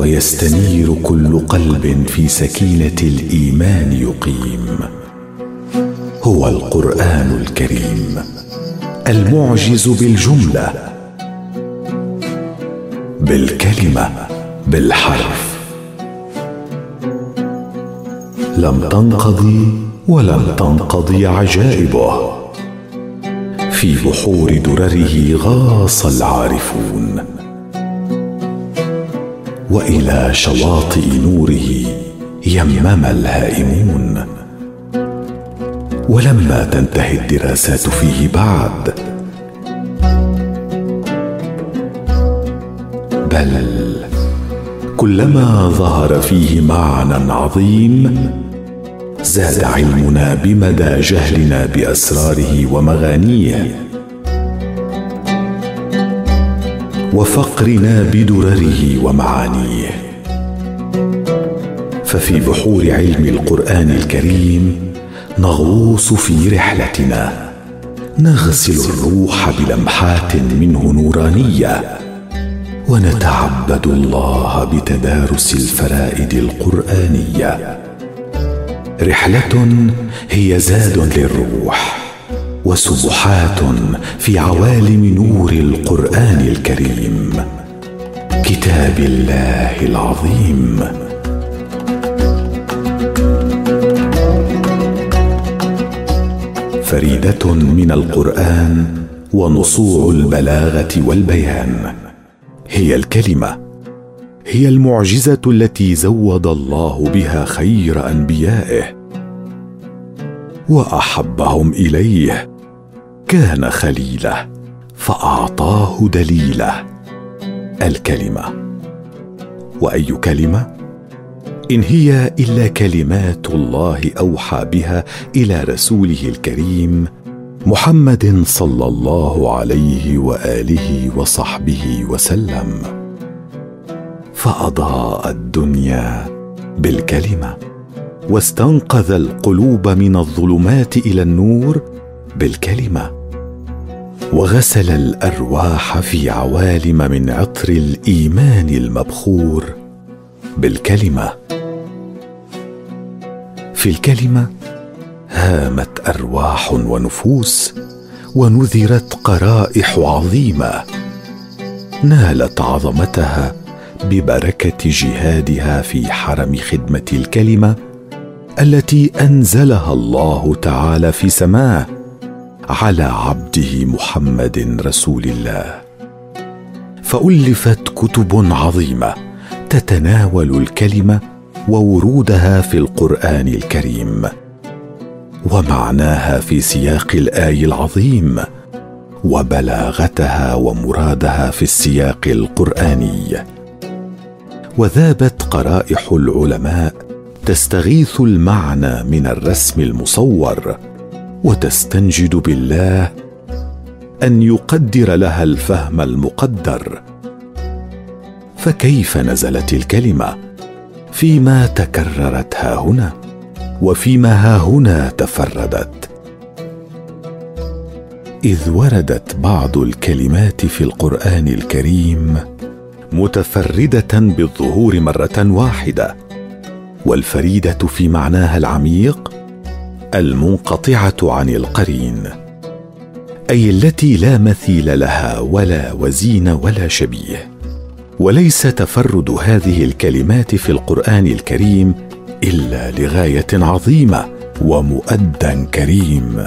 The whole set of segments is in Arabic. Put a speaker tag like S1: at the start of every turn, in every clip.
S1: ويستنير كل قلب في سكينة الإيمان يقيم. هو القرآن الكريم المعجز بالجملة بالكلمة بالحرف. لم تنقضي ولم تنقضي عجائبه. في بحور درره غاص العارفون. وإلى شواطئ نوره يمم الهائمون. ولما تنتهي الدراسات فيه بعد. بل كلما ظهر فيه معنى عظيم زاد علمنا بمدى جهلنا بأسراره ومغانيه. وفقرنا بدرره ومعانيه. ففي بحور علم القرآن الكريم نغوص في رحلتنا. نغسل الروح بلمحات منه نورانية. ونتعبد الله بتدارس الفرائد القرآنية. رحلة هي زاد للروح. وسبحات في عوالم نور القرآن الكريم. كتاب الله العظيم. فريدة من القرآن ونصوع البلاغة والبيان. هي الكلمة هي المعجزة التي زود الله بها خير أنبيائه وأحبهم إليه. كان خليله فأعطاه دليله. الكلمة وأي كلمة؟ إن هي إلا كلمات الله أوحى بها إلى رسوله الكريم محمد صلى الله عليه وآله وصحبه وسلم. فأضاء الدنيا بالكلمة واستنقذ القلوب من الظلمات إلى النور بالكلمة. وغسل الأرواح في عوالم من عطر الإيمان المبخور بالكلمة. في الكلمة هامت أرواح ونفوس ونذرت قرائح عظيمة نالت عظمتها ببركة جهادها في حرم خدمة الكلمة التي أنزلها الله تعالى في سماه. على عبده محمد رسول الله. فألفت كتب عظيمة تتناول الكلمة وورودها في القرآن الكريم. ومعناها في سياق الآي العظيم وبلاغتها ومرادها في السياق القرآني. وذابت قرائح العلماء تستغيث المعنى من الرسم المصور وتستنجد بالله أن يقدر لها الفهم المقدر. فكيف نزلت الكلمة؟ فيما تكررت ها هنا وفيما ها هنا تفردت. إذ وردت بعض الكلمات في القرآن الكريم متفردة بالظهور مرة واحدة والفريدة في معناها العميق المنقطعة عن القرين أي التي لا مثيل لها ولا وزين ولا شبيه. وليس تفرد هذه الكلمات في القرآن الكريم إلا لغاية عظيمة ومؤدى كريم.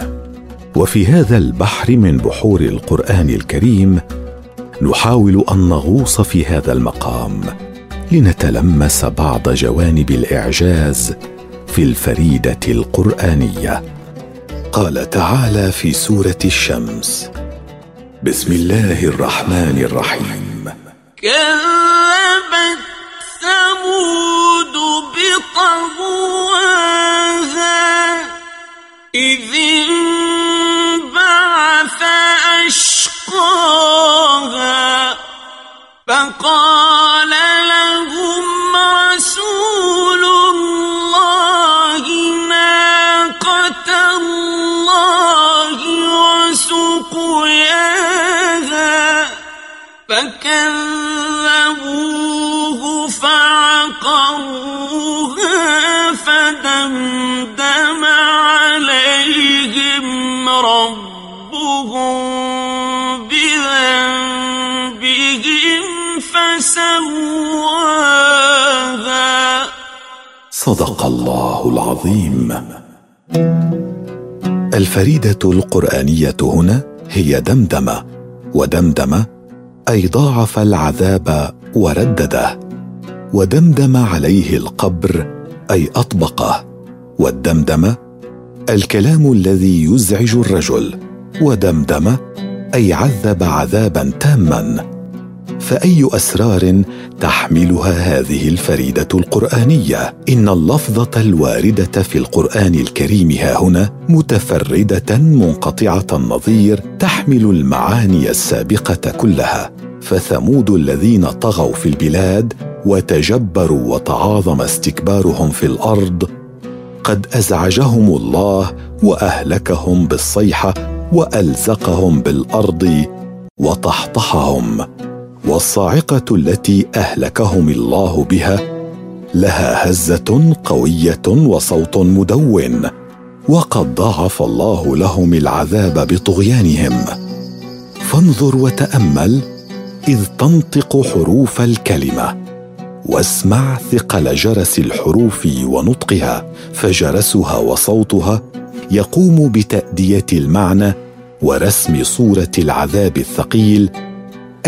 S1: وفي هذا البحر من بحور القرآن الكريم نحاول أن نغوص في هذا المقام لنتلمس بعض جوانب الإعجاز في الفريدة القرآنية. قال تعالى في سورة الشمس. بسم الله الرحمن الرحيم.
S2: كذبت ثمود بطغواها إذ انبعث أشقاها فقال فكذبوه فعقروها فدمدم عليهم ربهم فسواها.
S1: صدق الله العظيم. الفريدة القرآنية هنا هي دمدمة ودمدم أي ضاعف العذاب وردده ودمدم عليه القبر أي أطبقه والدمدم الكلام الذي يزعج الرجل ودمدم أي عذب عذابا تاما. فأي أسرار تحملها هذه الفريدة القرآنية؟ إن اللفظه الواردة في القرآن الكريم ها هنا متفردة منقطعة النظير تحمل المعاني السابقة كلها. فثمود الذين طغوا في البلاد وتجبروا وتعاظم استكبارهم في الأرض قد أزعجهم الله وأهلكهم بالصيحة وألزقهم بالأرض وطحطحهم. والصاعقة التي أهلكهم الله بها لها هزة قوية وصوت مدون وقد ضاعف الله لهم العذاب بطغيانهم. فانظر وتأمل إذ تنطق حروف الكلمة واسمع ثقل جرس الحروف ونطقها فجرسها وصوتها يقوم بتأدية المعنى ورسم صورة العذاب الثقيل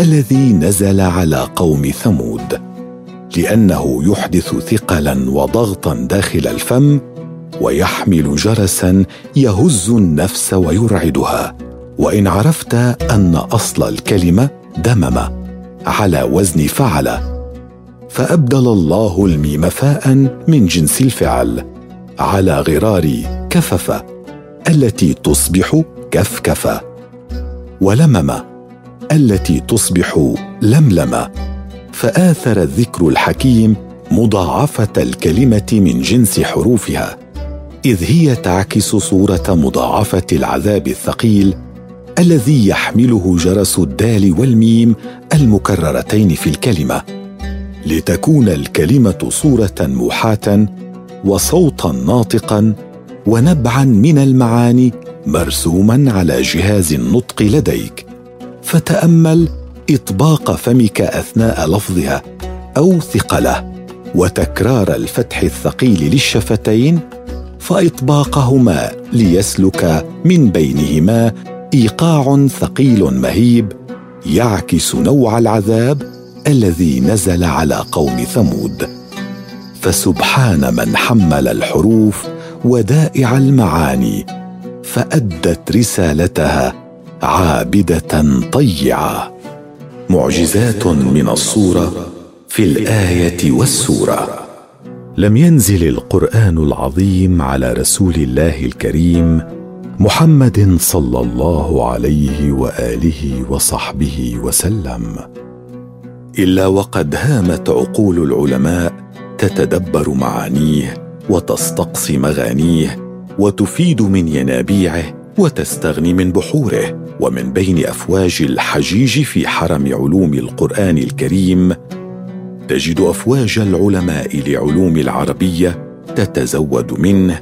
S1: الذي نزل على قوم ثمود لأنه يحدث ثقلا وضغطا داخل الفم ويحمل جرسا يهز النفس ويرعدها. وإن عرفت أن أصل الكلمة دمم على وزن فعل فأبدل الله الميم فاء من جنس الفعل على غرار كفف التي تصبح كفكف ولمم التي تصبح لملمة. فآثر الذكر الحكيم مضاعفة الكلمة من جنس حروفها إذ هي تعكس صورة مضاعفة العذاب الثقيل الذي يحمله جرس الدال والميم المكررتين في الكلمة. لتكون الكلمة صورة موحاة وصوتا ناطقا ونبعا من المعاني مرسوما على جهاز النطق لديك. فتأمل إطباق فمك أثناء لفظها أو ثقله وتكرار الفتح الثقيل للشفتين فإطباقهما ليسلك من بينهما إيقاع ثقيل مهيب يعكس نوع العذاب الذي نزل على قوم ثمود. فسبحان من حمل الحروف ودائع المعاني فأدت رسالتها عابدة طيعة معجزات من الصورة في الآية والسورة. لم ينزل القرآن العظيم على رسول الله الكريم محمد صلى الله عليه وآله وصحبه وسلم. إلا وقد هامت عقول العلماء تتدبر معانيه وتستقصي مغانيه وتفيد من ينابيعه وتستغني من بحوره ومن بين أفواج الحجيج في حرم علوم القرآن الكريم تجد أفواج العلماء لعلوم العربية تتزود منه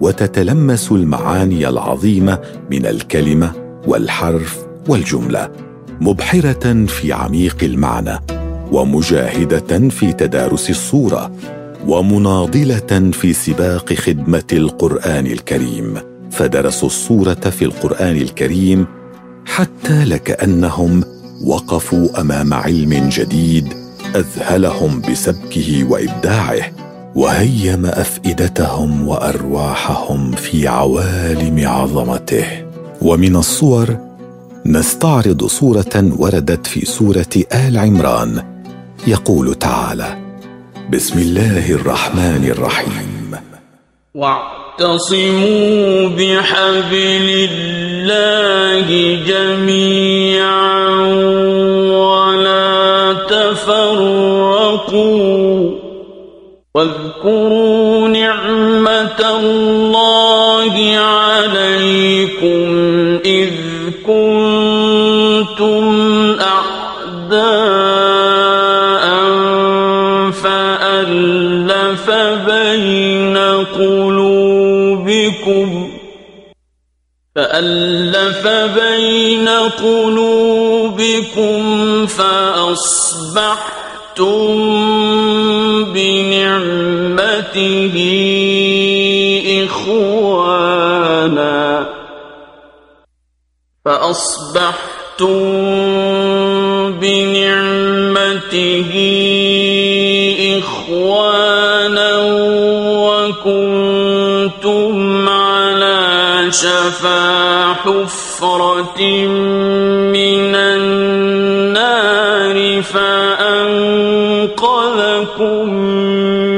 S1: وتتلمس المعاني العظيمة من الكلمة والحرف والجملة مبحرة في عميق المعنى ومجاهدة في تدارس الصورة ومناضلة في سباق خدمة القرآن الكريم. فدرسوا الصورة في القرآن الكريم حتى لكأنهم وقفوا أمام علم جديد أذهلهم بسبكه وإبداعه وهيم أفئدتهم وأرواحهم في عوالم عظمته. ومن الصور نستعرض صوره وردت في سورة آل عمران. يقول تعالى بسم الله الرحمن الرحيم.
S2: واعتصموا بحبل الله جميعا ولا تفرقوا. واذكروا نعمة الله عليكم إذ كنتم قلوبكم فأصبحتم بنعمته إخوانا فأصبحتم بنعمته إخوانا وكنتم على شفا من النار فأنقذكم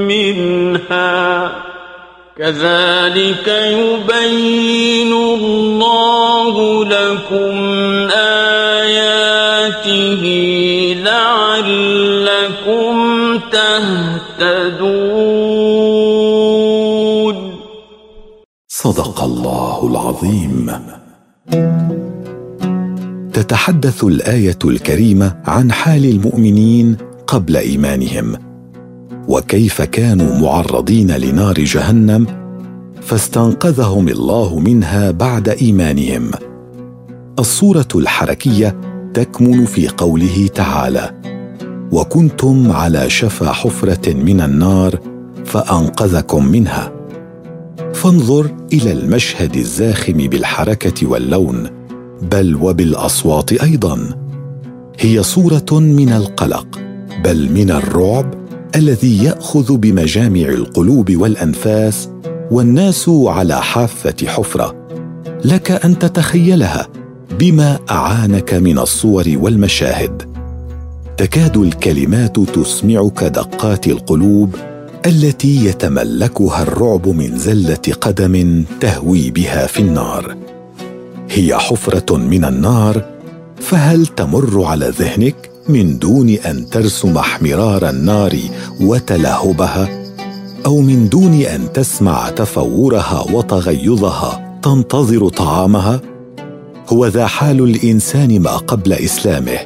S2: منها كذلك يبين الله لكم آياته لعلكم تهتدون.
S1: صدق الله العظيم. تتحدث الآية الكريمة عن حال المؤمنين قبل إيمانهم. وكيف كانوا معرضين لنار جهنم فاستنقذهم الله منها بعد إيمانهم. الصورة الحركية تكمن في قوله تعالى وكنتم على شفا حفرة من النار فأنقذكم منها. فانظر إلى المشهد الزاخم بالحركة واللون بل وبالأصوات أيضا. هي صورة من القلق بل من الرعب الذي يأخذ بمجامع القلوب والأنفاس والناس على حافة حفرة. لك أن تتخيلها بما أعانك من الصور والمشاهد. تكاد الكلمات تسمعك دقات القلوب التي يتملكها الرعب من زلة قدم تهوي بها في النار. هي حفرة من النار فهل تمر على ذهنك من دون أن ترسم احمرار النار وتلهبها أو من دون أن تسمع تفورها وتغيظها تنتظر طعامها؟ هو ذا حال الإنسان ما قبل إسلامه.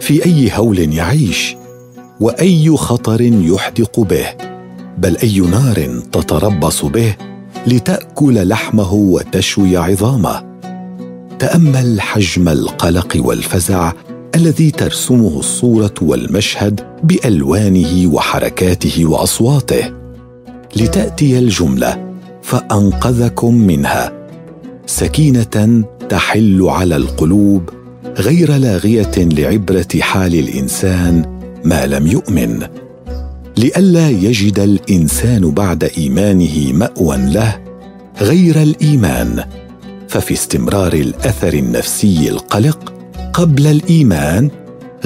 S1: في أي هول يعيش؟ وأي خطر يحدق به؟ بل أي نار تتربص به لتأكل لحمه وتشوي عظامه. تأمل حجم القلق والفزع الذي ترسمه الصورة والمشهد بألوانه وحركاته وأصواته. لتأتي الجملة فأنقذكم منها. سكينة تحل على القلوب غير لاغية لعبرة حال الإنسان ما لم يؤمن. لئلا يجد الإنسان بعد إيمانه مأوى له غير الإيمان ففي استمرار الأثر النفسي القلق قبل الإيمان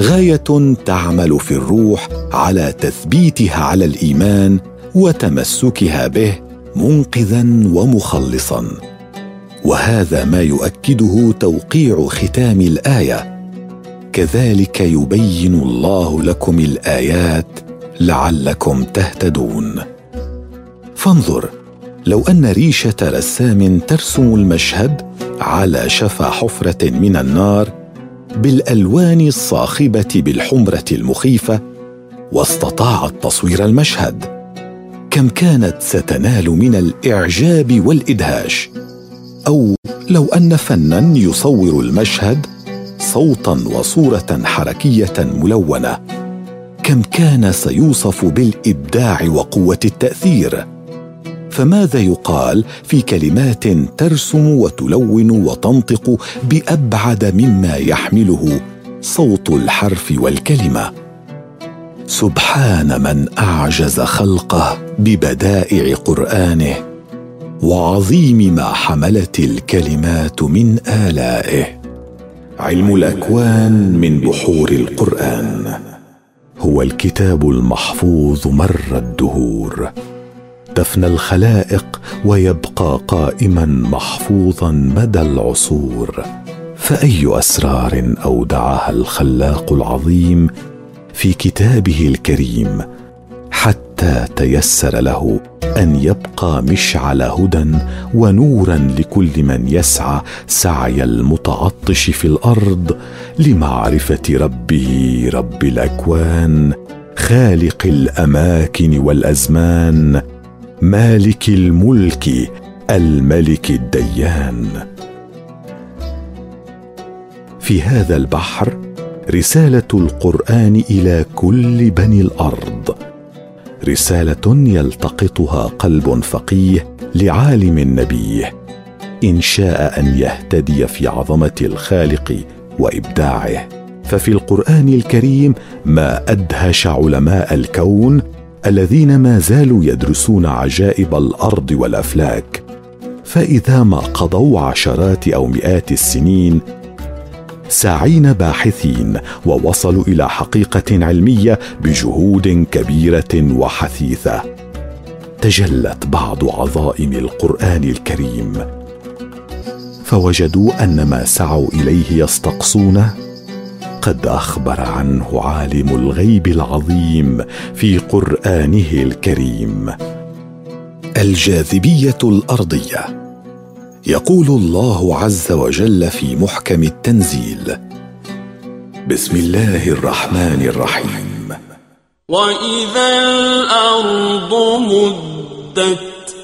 S1: غاية تعمل في الروح على تثبيتها على الإيمان وتمسكها به منقذا ومخلصا. وهذا ما يؤكده توقيع ختام الآية. كذلك يبين الله لكم الآيات لعلكم تهتدون. فانظر لو أن ريشة رسام ترسم المشهد على شفا حفرة من النار بالألوان الصاخبة بالحمرة المخيفة واستطاعت تصوير المشهد. كم كانت ستنال من الإعجاب والإدهاش. أو لو أن فنا يصور المشهد صوتا وصورة حركية ملونة. كم كان سيوصف بالإبداع وقوة التأثير. فماذا يقال في كلمات ترسم وتلون وتنطق بأبعد مما يحمله صوت الحرف والكلمة؟ سبحان من أعجز خلقه ببدائع قرآنه وعظيم ما حملت الكلمات من آلائه. علم الأكوان من بحور القرآن. هو الكتاب المحفوظ مر الدهور. تفنى الخلائق ويبقى قائما محفوظا مدى العصور. فأي أسرار أودعها الخلاق العظيم في كتابه الكريم حتى تيسر له أن يبقى مشعل هدى ونورا لكل من يسعى سعي المتعطش في الأرض لمعرفة ربه رب الأكوان خالق الأماكن والأزمان مالك الملك الملك الديان. في هذا البحر رسالة القرآن إلى كل بني الأرض. رسالة يلتقطها قلب فقيه لعالم نبيه إن شاء أن يهتدي في عظمة الخالق وإبداعه. ففي القرآن الكريم ما أدهش علماء الكون الذين ما زالوا يدرسون عجائب الأرض والأفلاك. فإذا ما قضوا عشرات أو مئات السنين ساعين باحثين ووصلوا إلى حقيقة علمية بجهود كبيرة وحثيثة. تجلت بعض عظائم القرآن الكريم. فوجدوا أن ما سعوا إليه يستقصونه. قد أخبر عنه عالم الغيب العظيم في قرآنه الكريم. الجاذبية الأرضية. يقول الله عز وجل في محكم التنزيل. بسم الله الرحمن الرحيم.
S2: واذا الأرض مدت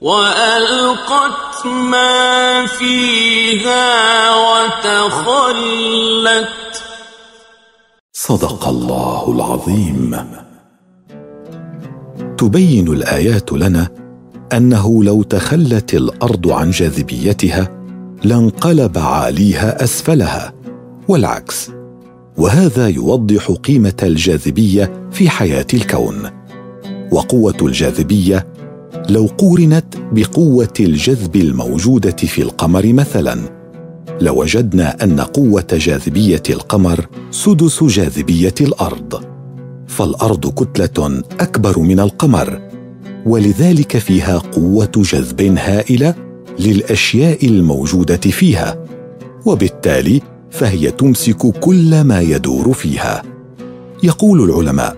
S2: والقت ما فيها وتخلت
S1: صدق الله العظيم. تبين الآيات لنا أنه لو تخلت الأرض عن جاذبيتها لانقلب عاليها أسفلها والعكس. وهذا يوضح قيمة الجاذبية في حياة الكون. وقوة الجاذبية لو قورنت بقوة الجذب الموجودة في القمر مثلا لوجدنا أن قوة جاذبية القمر سدس جاذبية الأرض. فالأرض كتلة أكبر من القمر. ولذلك فيها قوة جذب هائلة للأشياء الموجودة فيها وبالتالي فهي تمسك كل ما يدور فيها. يقول العلماء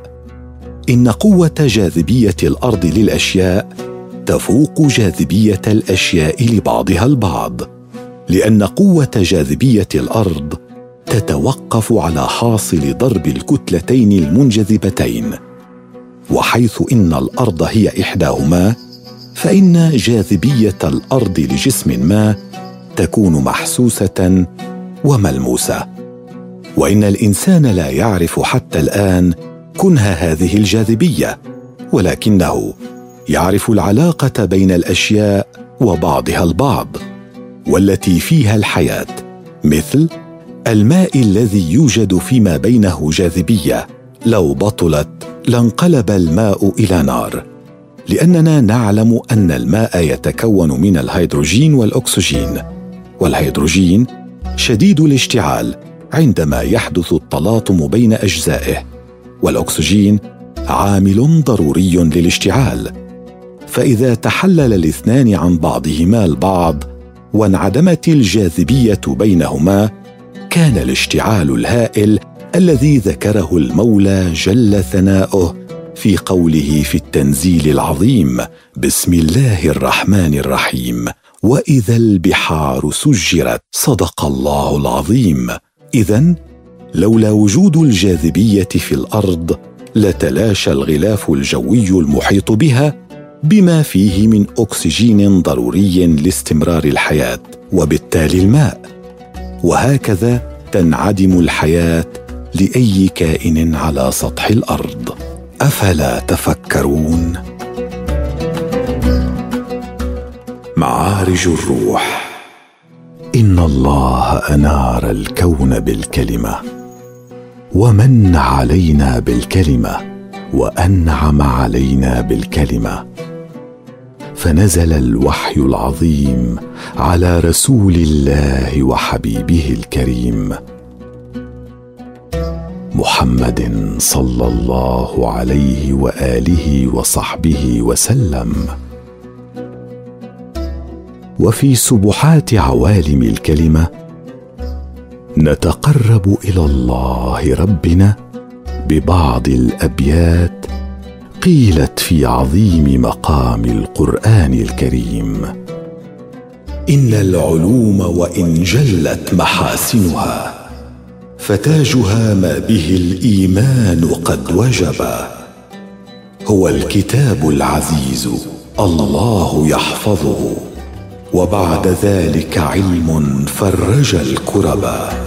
S1: إن قوة جاذبية الأرض للأشياء تفوق جاذبية الأشياء لبعضها البعض لأن قوة جاذبية الأرض تتوقف على حاصل ضرب الكتلتين المنجذبتين. وحيث إن الأرض هي إحداهما فإن جاذبية الأرض لجسم ما تكون محسوسة وملموسة. وإن الإنسان لا يعرف حتى الآن كنه هذه الجاذبية ولكنه يعرف العلاقة بين الأشياء وبعضها البعض والتي فيها الحياة مثل الماء الذي يوجد فيما بينه جاذبية. لو بطلت لانقلب الماء إلى نار لأننا نعلم أن الماء يتكون من الهيدروجين والأكسجين. والهيدروجين شديد الاشتعال عندما يحدث التلاطم بين أجزائه والأكسجين عامل ضروري للاشتعال. فإذا تحلل الاثنان عن بعضهما البعض وانعدمت الجاذبية بينهما كان الاشتعال الهائل الذي ذكره المولى جل ثناؤه في قوله في التنزيل العظيم بسم الله الرحمن الرحيم. وإذا البحار سجرت صدق الله العظيم. اذا لولا وجود الجاذبية في الأرض لتلاشى الغلاف الجوي المحيط بها بما فيه من أكسجين ضروري لاستمرار الحياة وبالتالي الماء. وهكذا تنعدم الحياة لأي كائن على سطح الأرض. أفلا تفكرون؟ معارج الروح. إن الله أنار الكون بالكلمة ومن علينا بالكلمة وأنعم علينا بالكلمة. فنزل الوحي العظيم على رسول الله وحبيبه الكريم. محمد صلى الله عليه وآله وصحبه وسلم. وفي سبحات عوالم الكلمة نتقرب إلى الله ربنا ببعض الأبيات قيلت في عظيم مقام القرآن الكريم. إن العلوم وإن جلت محاسنها فتاجها ما به الإيمان قد وجب. هو الكتاب العزيز الله يحفظه. وبعد ذلك علم فرج الكربا